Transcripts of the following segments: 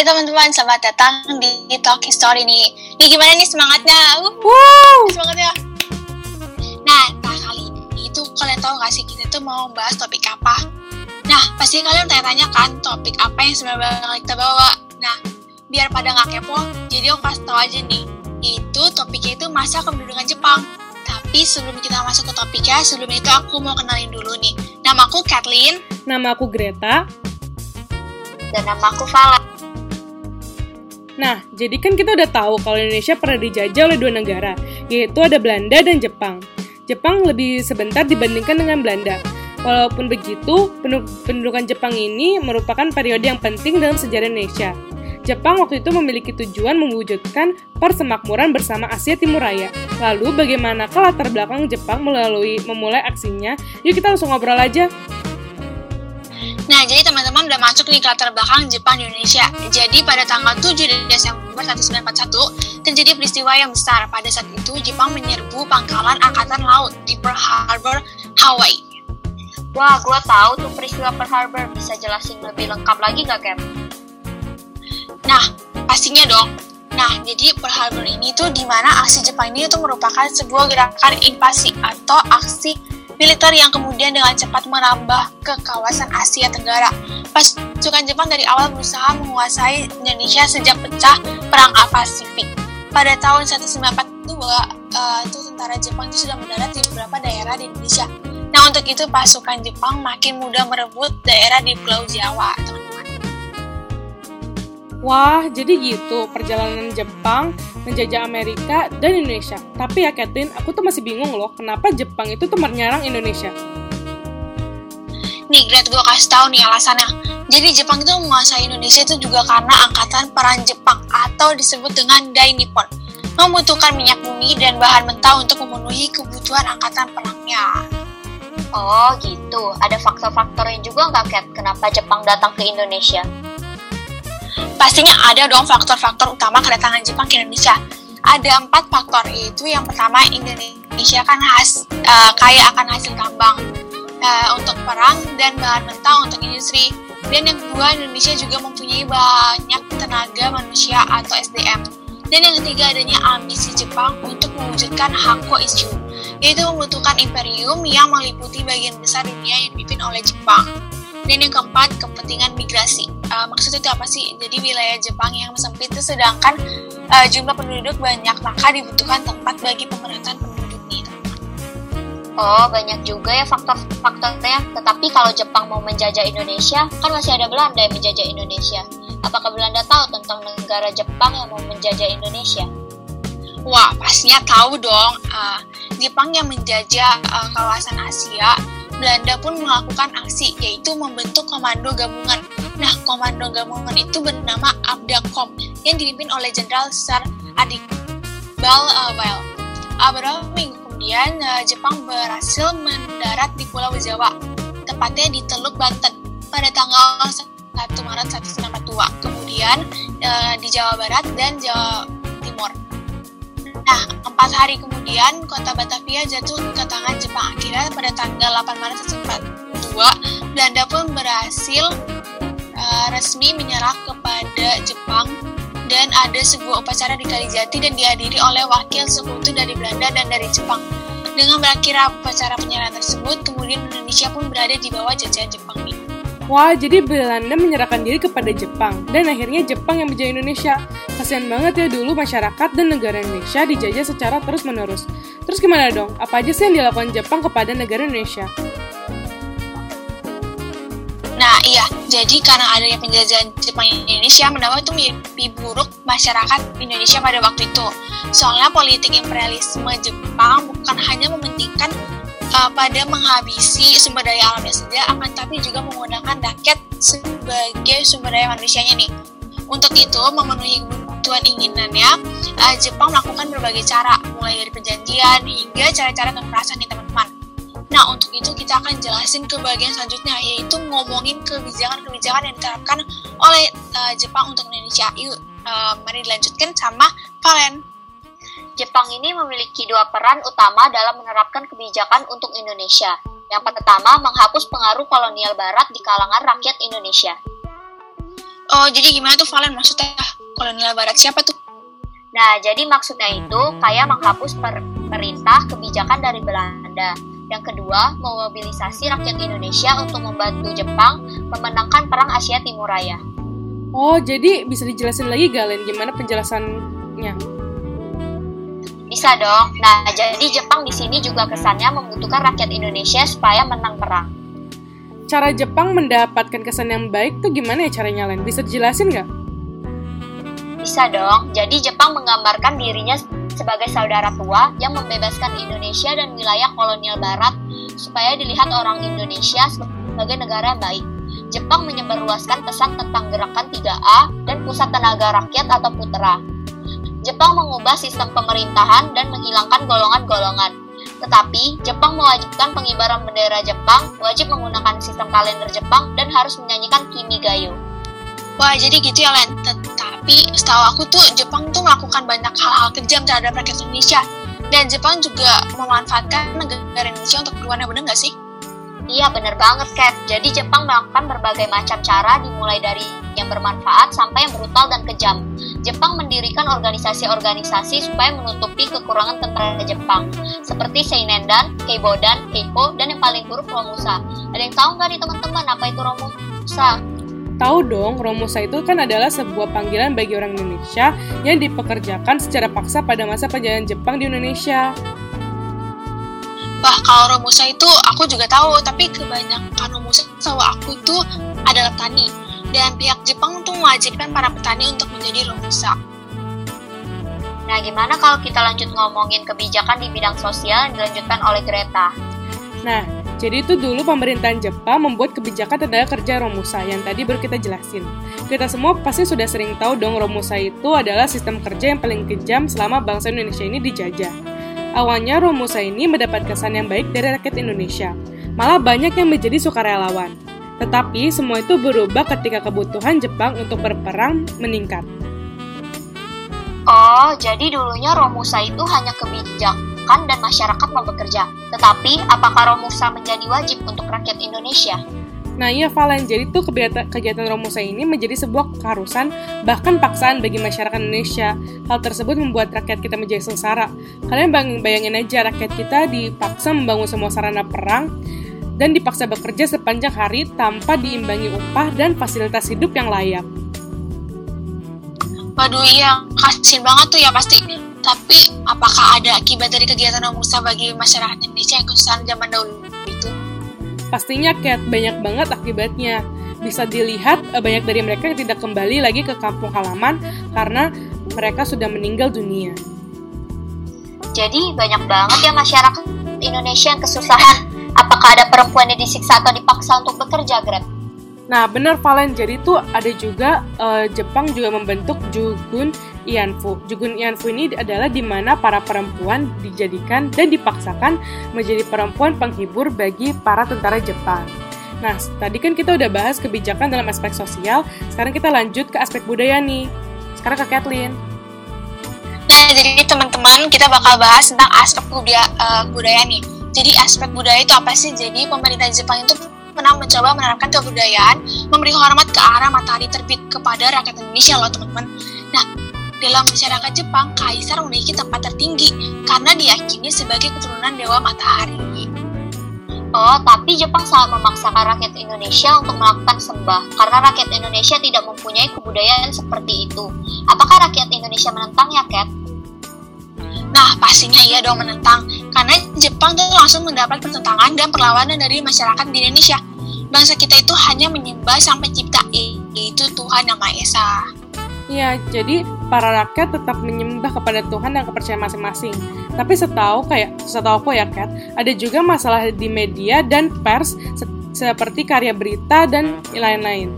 Hai teman-teman, selamat datang di Talk History nih. Nih gimana nih semangatnya? Uh, Wow. semangatnya. Nah, nah kali ini tuh kalian tahu gak sih kita tuh mau bahas topik apa? Nah, pasti kalian tanya-tanya kan topik apa yang sebenarnya kita bawa. Nah, biar pada nggak kepo, jadi aku kasih tau aja nih. Itu topiknya itu masa kependudukan Jepang. Tapi sebelum kita masuk ke topiknya, sebelum itu aku mau kenalin dulu nih. Nama aku Kathleen. Nama aku Greta. Dan nama aku Vala. Nah, jadi kan kita udah tahu kalau Indonesia pernah dijajah oleh dua negara, yaitu ada Belanda dan Jepang. Jepang lebih sebentar dibandingkan dengan Belanda. Walaupun begitu, pendu- pendudukan Jepang ini merupakan periode yang penting dalam sejarah Indonesia. Jepang waktu itu memiliki tujuan mewujudkan persemakmuran bersama Asia Timur Raya. Lalu bagaimanakah latar belakang Jepang melalui memulai aksinya? Yuk kita langsung ngobrol aja. Nah, jadi teman-teman udah masuk nih ke latar belakang Jepang Indonesia. Jadi pada tanggal 7 Desember 1941, terjadi peristiwa yang besar. Pada saat itu, Jepang menyerbu pangkalan Angkatan Laut di Pearl Harbor, Hawaii. Wah, gua tahu tuh peristiwa Pearl Harbor. Bisa jelasin lebih lengkap lagi nggak, Kem? Nah, pastinya dong. Nah, jadi Pearl Harbor ini tuh di mana aksi Jepang ini tuh merupakan sebuah gerakan invasi atau aksi militer yang kemudian dengan cepat merambah ke kawasan Asia Tenggara. Pasukan Jepang dari awal berusaha menguasai Indonesia sejak pecah Perang Pasifik. Pada tahun 1942, eh, itu tentara Jepang itu sudah mendarat di beberapa daerah di Indonesia. Nah, untuk itu pasukan Jepang makin mudah merebut daerah di Pulau Jawa, teman-teman. Wah, jadi gitu perjalanan Jepang menjajah Amerika dan Indonesia. Tapi ya Kathleen, aku tuh masih bingung loh, kenapa Jepang itu tuh menyerang Indonesia? Nih, Gret, gue kasih tahu nih alasannya. Jadi Jepang itu menguasai Indonesia itu juga karena Angkatan Perang Jepang atau disebut dengan Dai Nippon membutuhkan minyak bumi dan bahan mentah untuk memenuhi kebutuhan angkatan perangnya. Oh, gitu. Ada faktor-faktornya juga nggak, Kat? Kenapa Jepang datang ke Indonesia? Pastinya ada dong faktor-faktor utama kedatangan Jepang ke Indonesia. Ada empat faktor, yaitu yang pertama Indonesia kan khas eh, kaya akan hasil tambang eh, untuk perang dan bahan mentah untuk industri. Dan yang kedua Indonesia juga mempunyai banyak tenaga manusia atau SDM. Dan yang ketiga adanya ambisi Jepang untuk mewujudkan Hanko Issue, yaitu membutuhkan imperium yang meliputi bagian besar dunia yang dipimpin oleh Jepang. Dan yang keempat, kepentingan migrasi. Uh, maksudnya itu apa sih? Jadi wilayah Jepang yang sempit itu sedangkan uh, jumlah penduduk banyak, maka dibutuhkan tempat bagi pemerataan penduduk nih. teman-teman. Oh, banyak juga ya faktor-faktornya. Tetapi kalau Jepang mau menjajah Indonesia, kan masih ada Belanda yang menjajah Indonesia. Apakah Belanda tahu tentang negara Jepang yang mau menjajah Indonesia? Wah, pastinya tahu dong. Uh, Jepang yang menjajah uh, kawasan Asia, Belanda pun melakukan aksi, yaitu membentuk komando gabungan. Nah, komando gabungan itu bernama Abdakom, yang dipimpin oleh Jenderal Sir Adibal uh, Weil. Uh, beberapa minggu kemudian, uh, Jepang berhasil mendarat di Pulau Jawa, tepatnya di Teluk Banten, pada tanggal 1 Maret 1942. Kemudian uh, di Jawa Barat dan Jawa Timur. Nah, empat hari kemudian, kota Batavia jatuh ke tangan Jepang. Akhirnya pada tanggal 8 Maret 1942, Belanda pun berhasil uh, resmi menyerah kepada Jepang dan ada sebuah upacara di Kalijati dan dihadiri oleh wakil sekutu dari Belanda dan dari Jepang. Dengan berakhir upacara penyerahan tersebut, kemudian Indonesia pun berada di bawah jajahan Jepang nih. Wah, jadi Belanda menyerahkan diri kepada Jepang, dan akhirnya Jepang yang menjajah Indonesia. Kasian banget ya dulu masyarakat dan negara Indonesia dijajah secara terus-menerus. Terus gimana dong? Apa aja sih yang dilakukan Jepang kepada negara Indonesia? Nah iya, jadi karena adanya penjajahan Jepang Indonesia mendapat itu mimpi buruk masyarakat Indonesia pada waktu itu. Soalnya politik imperialisme Jepang bukan hanya mementingkan uh, pada menghabisi sumber daya alamnya saja, akan tapi juga menggunakan rakyat sebagai sumber daya manusianya nih. Untuk itu, memenuhi kebutuhan inginannya, uh, Jepang melakukan berbagai cara, mulai dari perjanjian hingga cara-cara kekerasan nih teman-teman. Nah, untuk itu kita akan jelasin ke bagian selanjutnya, yaitu ngomongin kebijakan-kebijakan yang diterapkan oleh uh, Jepang untuk Indonesia. Yuk, uh, mari dilanjutkan sama Valen. Jepang ini memiliki dua peran utama dalam menerapkan kebijakan untuk Indonesia. Yang pertama, menghapus pengaruh kolonial barat di kalangan rakyat Indonesia. Oh, jadi gimana tuh Valen maksudnya kolonial barat siapa tuh? Nah, jadi maksudnya itu kayak menghapus per perintah kebijakan dari Belanda. Yang kedua, memobilisasi rakyat Indonesia untuk membantu Jepang memenangkan Perang Asia Timur Raya. Oh, jadi bisa dijelasin lagi Galen gimana penjelasannya? Bisa dong. Nah, jadi Jepang di sini juga kesannya membutuhkan rakyat Indonesia supaya menang perang. Cara Jepang mendapatkan kesan yang baik tuh gimana ya caranya, Len? Bisa dijelasin nggak? Bisa dong. Jadi Jepang menggambarkan dirinya sebagai saudara tua yang membebaskan Indonesia dan wilayah kolonial barat supaya dilihat orang Indonesia sebagai negara yang baik. Jepang menyebarluaskan pesan tentang gerakan 3A dan pusat tenaga rakyat atau putra. Jepang mengubah sistem pemerintahan dan menghilangkan golongan-golongan. Tetapi, Jepang mewajibkan pengibaran bendera Jepang, wajib menggunakan sistem kalender Jepang, dan harus menyanyikan Kimigayo. Wah, jadi gitu ya, Len. Tetapi, setahu aku tuh, Jepang tuh melakukan banyak hal-hal kejam terhadap rakyat Indonesia. Dan Jepang juga memanfaatkan negara Indonesia untuk keluarnya, bener nggak sih? Iya bener banget Kat. Jadi Jepang melakukan berbagai macam cara dimulai dari yang bermanfaat sampai yang brutal dan kejam. Jepang mendirikan organisasi-organisasi supaya menutupi kekurangan tentara Jepang seperti Seinendan, Keibodan, Keiko, dan yang paling buruk Romusa. Ada yang tahu nggak nih teman-teman apa itu Romusa? Tahu dong, Romusa itu kan adalah sebuah panggilan bagi orang Indonesia yang dipekerjakan secara paksa pada masa penjajahan Jepang di Indonesia. Wah, kalau Romusa itu aku juga tahu, tapi kebanyakan Romusa setahu aku tuh adalah petani. Dan pihak Jepang tuh mewajibkan para petani untuk menjadi Romusa. Nah, gimana kalau kita lanjut ngomongin kebijakan di bidang sosial yang dilanjutkan oleh Greta? Nah, jadi itu dulu pemerintahan Jepang membuat kebijakan tenaga kerja Romusa yang tadi baru kita jelasin. Kita semua pasti sudah sering tahu dong Romusa itu adalah sistem kerja yang paling kejam selama bangsa Indonesia ini dijajah. Awalnya Romusa ini mendapat kesan yang baik dari rakyat Indonesia, malah banyak yang menjadi sukarelawan. Tetapi semua itu berubah ketika kebutuhan Jepang untuk berperang meningkat. Oh, jadi dulunya Romusa itu hanya kebijakan dan masyarakat mau bekerja. Tetapi, apakah Romusa menjadi wajib untuk rakyat Indonesia? Nah iya Valen, jadi tuh kegiatan, kegiatan Romusa ini menjadi sebuah keharusan, bahkan paksaan bagi masyarakat Indonesia. Hal tersebut membuat rakyat kita menjadi sengsara. Kalian bayangin aja rakyat kita dipaksa membangun semua sarana perang, dan dipaksa bekerja sepanjang hari tanpa diimbangi upah dan fasilitas hidup yang layak. Waduh iya, kasian banget tuh ya pasti. Tapi, apakah ada akibat dari kegiatan Romusa bagi masyarakat Indonesia yang kesusahan zaman dahulu? Pastinya Kat, banyak banget akibatnya. Bisa dilihat eh, banyak dari mereka yang tidak kembali lagi ke kampung halaman karena mereka sudah meninggal dunia. Jadi banyak banget ya masyarakat Indonesia yang kesusahan. Apakah ada perempuan yang disiksa atau dipaksa untuk bekerja, Grab? Nah, benar Valen. Jadi tuh ada juga uh, Jepang juga membentuk Jugun Ianfu. Jugun Ianfu ini adalah di mana para perempuan dijadikan dan dipaksakan menjadi perempuan penghibur bagi para tentara Jepang. Nah, tadi kan kita udah bahas kebijakan dalam aspek sosial, sekarang kita lanjut ke aspek budaya nih. Sekarang ke Kathleen. Nah, jadi teman-teman kita bakal bahas tentang aspek budaya, uh, budaya nih. Jadi aspek budaya itu apa sih? Jadi pemerintah Jepang itu pernah mencoba menerapkan kebudayaan memberi hormat ke arah matahari terbit kepada rakyat Indonesia loh teman-teman. Nah, dalam masyarakat Jepang, kaisar memiliki tempat tertinggi karena diyakini sebagai keturunan dewa matahari. Oh, tapi Jepang sangat memaksakan rakyat Indonesia untuk melakukan sembah karena rakyat Indonesia tidak mempunyai kebudayaan seperti itu. Apakah rakyat Indonesia menentang ya, Kat? Nah, pastinya iya dong menentang, karena Jepang tuh langsung mendapat pertentangan dan perlawanan dari masyarakat di Indonesia. Bangsa kita itu hanya menyembah sang pencipta, yaitu Tuhan Yang Maha Esa. Iya, jadi para rakyat tetap menyembah kepada Tuhan dan kepercayaan masing-masing. Tapi setahu kayak setahu aku ya, Kat, ada juga masalah di media dan pers se seperti karya berita dan lain-lain.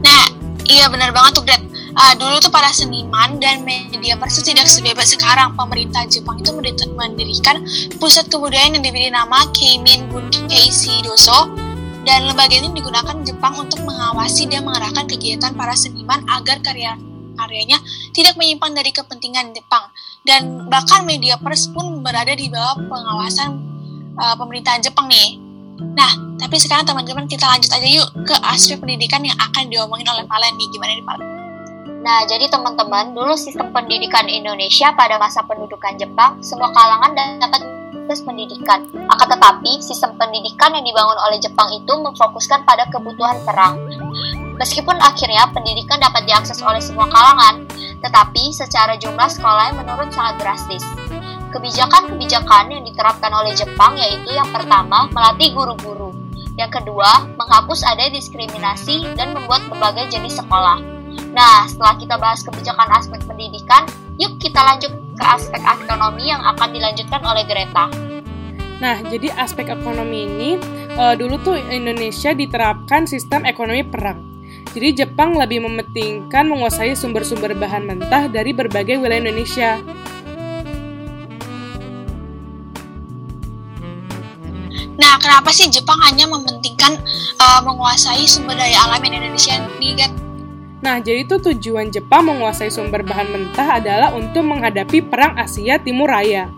Nah, iya benar banget tuh, Gret uh, dulu tuh para seniman dan media pers tidak sebebas sekarang. Pemerintah Jepang itu mendirikan pusat kebudayaan yang diberi nama Keimin Bunkeisi Doso dan lembaga ini digunakan Jepang untuk mengawasi dan mengarahkan kegiatan para seniman agar karya karyanya tidak menyimpang dari kepentingan Jepang dan bahkan media pers pun berada di bawah pengawasan uh, pemerintahan Jepang nih. Nah, Tapi sekarang teman-teman kita lanjut aja yuk ke aspek pendidikan yang akan diomongin oleh Valen nih. Gimana nih Valen? Nah, jadi teman-teman, dulu sistem pendidikan Indonesia pada masa pendudukan Jepang, semua kalangan dapat akses pendidikan. Akan tetapi, sistem pendidikan yang dibangun oleh Jepang itu memfokuskan pada kebutuhan perang. Meskipun akhirnya pendidikan dapat diakses oleh semua kalangan, tetapi secara jumlah sekolahnya menurun sangat drastis. Kebijakan-kebijakan yang diterapkan oleh Jepang yaitu yang pertama, melatih guru-guru. Yang kedua, menghapus adanya diskriminasi dan membuat berbagai jenis sekolah. Nah, setelah kita bahas kebijakan aspek pendidikan, yuk kita lanjut ke aspek ekonomi yang akan dilanjutkan oleh Greta. Nah, jadi aspek ekonomi ini uh, dulu tuh Indonesia diterapkan sistem ekonomi perang. Jadi Jepang lebih mementingkan menguasai sumber-sumber bahan mentah dari berbagai wilayah Indonesia. Nah, kenapa sih Jepang hanya mementingkan uh, menguasai sumber daya alam Indonesia nih, Gat? Nah, jadi itu tujuan Jepang menguasai sumber bahan mentah adalah untuk menghadapi Perang Asia Timur Raya.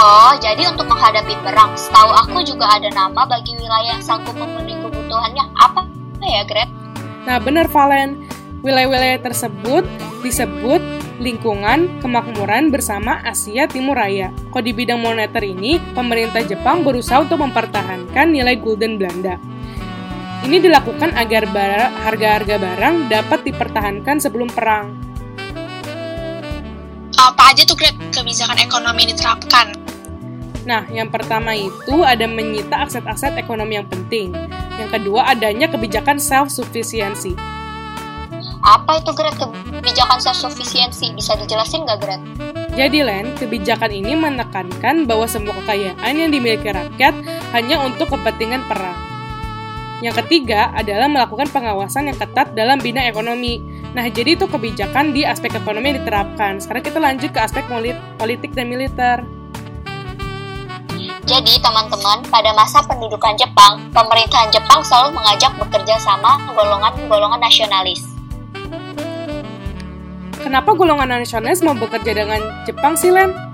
Oh, jadi untuk menghadapi perang, setahu aku juga ada nama bagi wilayah yang sanggup memenuhi kebutuhannya. Apa ya, Gret? Nah, benar Valen. Wilayah-wilayah tersebut disebut lingkungan kemakmuran bersama Asia Timur Raya. Kok di bidang moneter ini, pemerintah Jepang berusaha untuk mempertahankan nilai gulden Belanda. Ini dilakukan agar harga-harga barang dapat dipertahankan sebelum perang. Apa aja tuh kebijakan ekonomi yang diterapkan? Nah, yang pertama itu ada menyita aset-aset ekonomi yang penting. Yang kedua, adanya kebijakan self-sufficiency. Apa itu, Gret, kebijakan self-sufficiency? Bisa dijelasin nggak, Gret? Jadi, Len, kebijakan ini menekankan bahwa semua kekayaan yang dimiliki rakyat hanya untuk kepentingan perang. Yang ketiga adalah melakukan pengawasan yang ketat dalam bidang ekonomi. Nah, jadi itu kebijakan di aspek ekonomi yang diterapkan. Sekarang kita lanjut ke aspek politik dan militer. Jadi, teman-teman, pada masa pendudukan Jepang, pemerintahan Jepang selalu mengajak bekerja sama golongan-golongan nasionalis. Kenapa golongan nasionalis mau bekerja dengan Jepang sih, Len?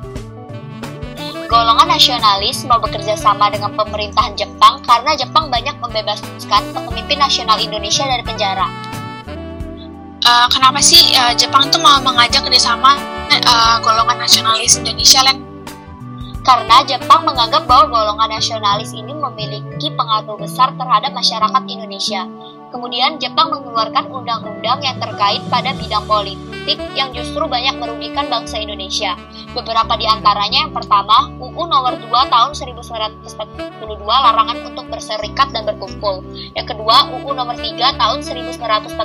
Golongan nasionalis mau bekerja sama dengan pemerintahan Jepang karena Jepang banyak membebaskan pemimpin nasional Indonesia dari penjara. Uh, kenapa sih uh, Jepang tuh mau mengajak kerjasama uh, golongan nasionalis Indonesia, Len? Karena Jepang menganggap bahwa golongan nasionalis ini memiliki pengaruh besar terhadap masyarakat Indonesia. Kemudian Jepang mengeluarkan undang-undang yang terkait pada bidang politik yang justru banyak merugikan bangsa Indonesia. Beberapa di antaranya yang pertama, UU nomor 2 tahun 1942 larangan untuk berserikat dan berkumpul. Yang kedua, UU nomor 3 tahun 1942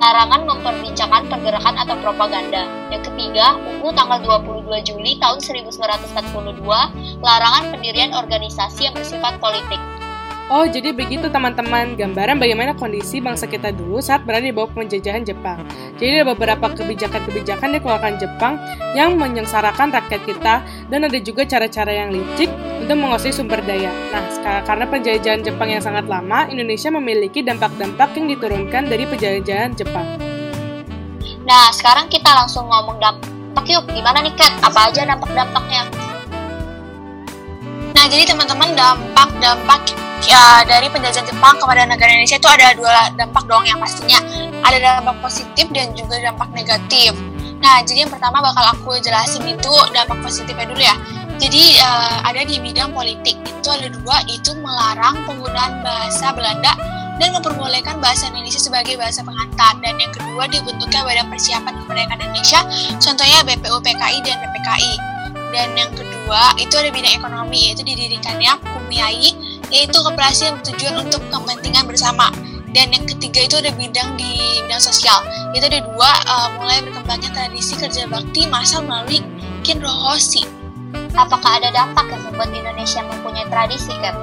larangan memperbincangkan pergerakan atau propaganda. Yang ketiga, UU tanggal 22 Juli tahun 1942 larangan pendirian organisasi yang bersifat politik. Oh, jadi begitu teman-teman, gambaran bagaimana kondisi bangsa kita dulu saat berada di bawah penjajahan Jepang. Jadi ada beberapa kebijakan-kebijakan yang dikeluarkan Jepang yang menyengsarakan rakyat kita dan ada juga cara-cara yang licik untuk menguasai sumber daya. Nah, karena penjajahan Jepang yang sangat lama, Indonesia memiliki dampak-dampak yang diturunkan dari penjajahan Jepang. Nah, sekarang kita langsung ngomong dampak yuk. Gimana nih, Kat? Apa aja dampak-dampaknya? Nah, jadi teman-teman dampak-dampak ya dari penjajahan Jepang kepada negara Indonesia itu ada dua dampak dong yang pastinya ada dampak positif dan juga dampak negatif. Nah, jadi yang pertama bakal aku jelasin itu dampak positifnya dulu ya. Jadi uh, ada di bidang politik. Itu ada dua itu melarang penggunaan bahasa Belanda dan memperbolehkan bahasa Indonesia sebagai bahasa pengantar. Dan yang kedua dibentuknya Badan Persiapan Kemerdekaan Indonesia contohnya BPU PKI dan PPKI dan yang kedua itu ada bidang ekonomi yaitu didirikannya Kumiai yaitu kooperasi yang bertujuan untuk kepentingan bersama. Dan yang ketiga itu ada bidang di bidang sosial. Itu ada dua, uh, mulai berkembangnya tradisi kerja bakti masal melalui Kinrohoshi. Apakah ada dampak yang membuat Indonesia mempunyai tradisi, kan?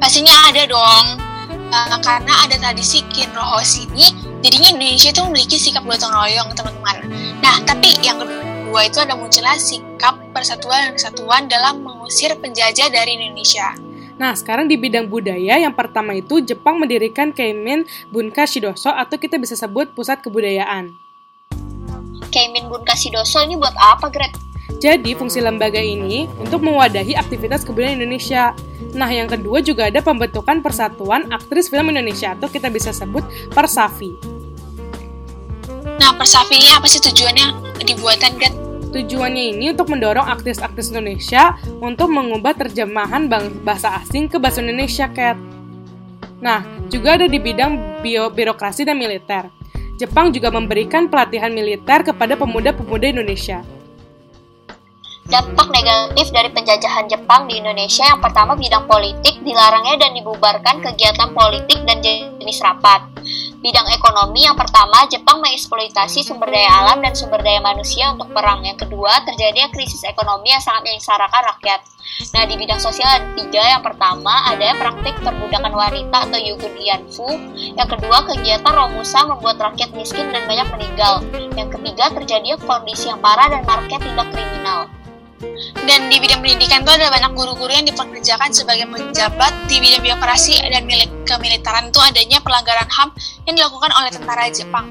Pastinya ada dong. Uh, karena ada tradisi Kinrohoshi ini, jadinya Indonesia itu memiliki sikap gotong royong, teman-teman. Nah, tapi yang kedua itu ada munculnya sikap persatuan dan kesatuan dalam mengusir penjajah dari Indonesia. Nah, sekarang di bidang budaya, yang pertama itu Jepang mendirikan Keimin Bunka Shidoso atau kita bisa sebut pusat kebudayaan. Keimin Bunka Shidoso ini buat apa, Gret? Jadi, fungsi lembaga ini untuk mewadahi aktivitas kebudayaan Indonesia. Nah, yang kedua juga ada pembentukan Persatuan Aktris Film Indonesia atau kita bisa sebut Persafi. Nah, Persafi ini apa sih tujuannya dibuatan, Gat? Tujuannya ini untuk mendorong aktris-aktris Indonesia untuk mengubah terjemahan bahasa asing ke bahasa Indonesia, Kat. Nah, juga ada di bidang bio birokrasi dan militer. Jepang juga memberikan pelatihan militer kepada pemuda-pemuda Indonesia. Dampak negatif dari penjajahan Jepang di Indonesia yang pertama bidang politik dilarangnya dan dibubarkan kegiatan politik dan jenis rapat. Bidang ekonomi yang pertama Jepang mengeksploitasi sumber daya alam dan sumber daya manusia untuk perang. Yang kedua terjadinya krisis ekonomi yang sangat menyengsarakan rakyat. Nah di bidang sosial ada tiga. Yang pertama ada praktik perbudakan wanita atau yugun yanfu. Yang kedua kegiatan Romusa membuat rakyat miskin dan banyak meninggal. Yang ketiga terjadinya kondisi yang parah dan rakyat tidak kriminal. Dan di bidang pendidikan itu ada banyak guru-guru yang dipekerjakan sebagai penjabat di bidang birokrasi dan milik kemiliteran itu adanya pelanggaran HAM yang dilakukan oleh tentara Jepang.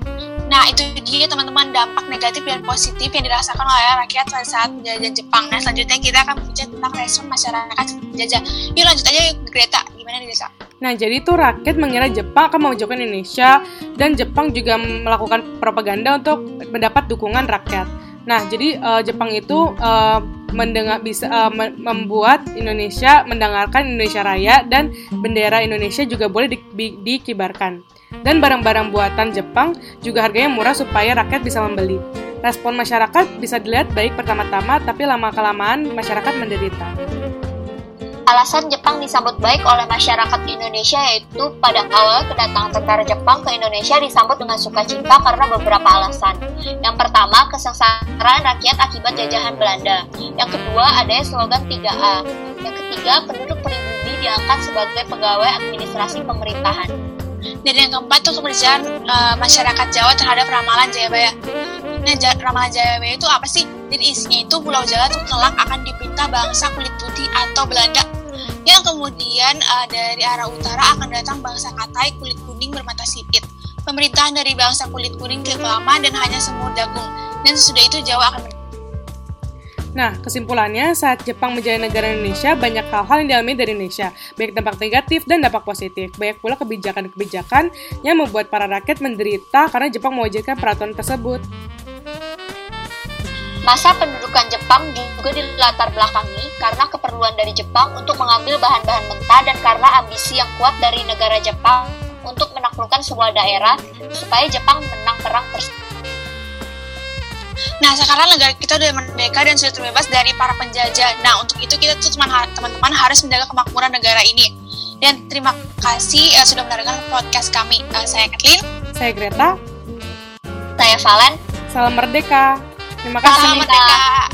Nah, itu dia teman-teman dampak negatif dan positif yang dirasakan oleh rakyat pada saat penjajahan Jepang. Nah, selanjutnya kita akan bicara tentang respon masyarakat penjajah. Yuk lanjut aja Greta, gimana nih Greta? Nah, jadi itu rakyat mengira Jepang akan memojokkan Indonesia dan Jepang juga melakukan propaganda untuk mendapat dukungan rakyat. Nah, jadi uh, Jepang itu uh, mendengar bisa uh, membuat Indonesia mendengarkan Indonesia Raya dan bendera Indonesia juga boleh di, di, dikibarkan. Dan barang-barang buatan Jepang juga harganya murah supaya rakyat bisa membeli. Respon masyarakat bisa dilihat baik pertama-tama, tapi lama-kelamaan masyarakat menderita. Alasan Jepang disambut baik oleh masyarakat Indonesia yaitu pada awal kedatangan tentara Jepang ke Indonesia disambut dengan sukacita karena beberapa alasan. Yang pertama, kesengsaraan rakyat akibat jajahan Belanda. Yang kedua, adanya slogan 3A. Yang ketiga, penduduk pribumi diangkat sebagai pegawai administrasi pemerintahan. Dan yang keempat kepercayaan uh, masyarakat Jawa terhadap ramalan Jayabaya. Nah, ramalan Jayabaya itu apa sih? Jadi isinya itu Pulau Jawa tuh kelak akan dipinta bangsa kulit putih atau Belanda yang kemudian uh, dari arah utara akan datang bangsa Katai kulit kuning bermata sipit. Pemerintahan dari bangsa kulit kuning ke Kelama dan hanya semur dagung. Dan sesudah itu Jawa akan Nah, kesimpulannya, saat Jepang menjadi negara Indonesia, banyak hal-hal yang dialami dari Indonesia, baik dampak negatif dan dampak positif. Banyak pula kebijakan-kebijakan yang membuat para rakyat menderita karena Jepang mewajibkan peraturan tersebut. Masa pendudukan Jepang juga dilatar belakangi karena keperluan dari Jepang untuk mengambil bahan-bahan mentah dan karena ambisi yang kuat dari negara Jepang untuk menaklukkan sebuah daerah supaya Jepang menang perang tersebut. Nah, sekarang negara kita sudah merdeka dan sudah terbebas dari para penjajah. Nah, untuk itu kita tuh teman-teman harus menjaga kemakmuran negara ini. Dan terima kasih uh, sudah mendengarkan podcast kami. Uh, saya Kathleen. Saya Greta. Saya Valen. Salam merdeka. Terima kasih. Kak.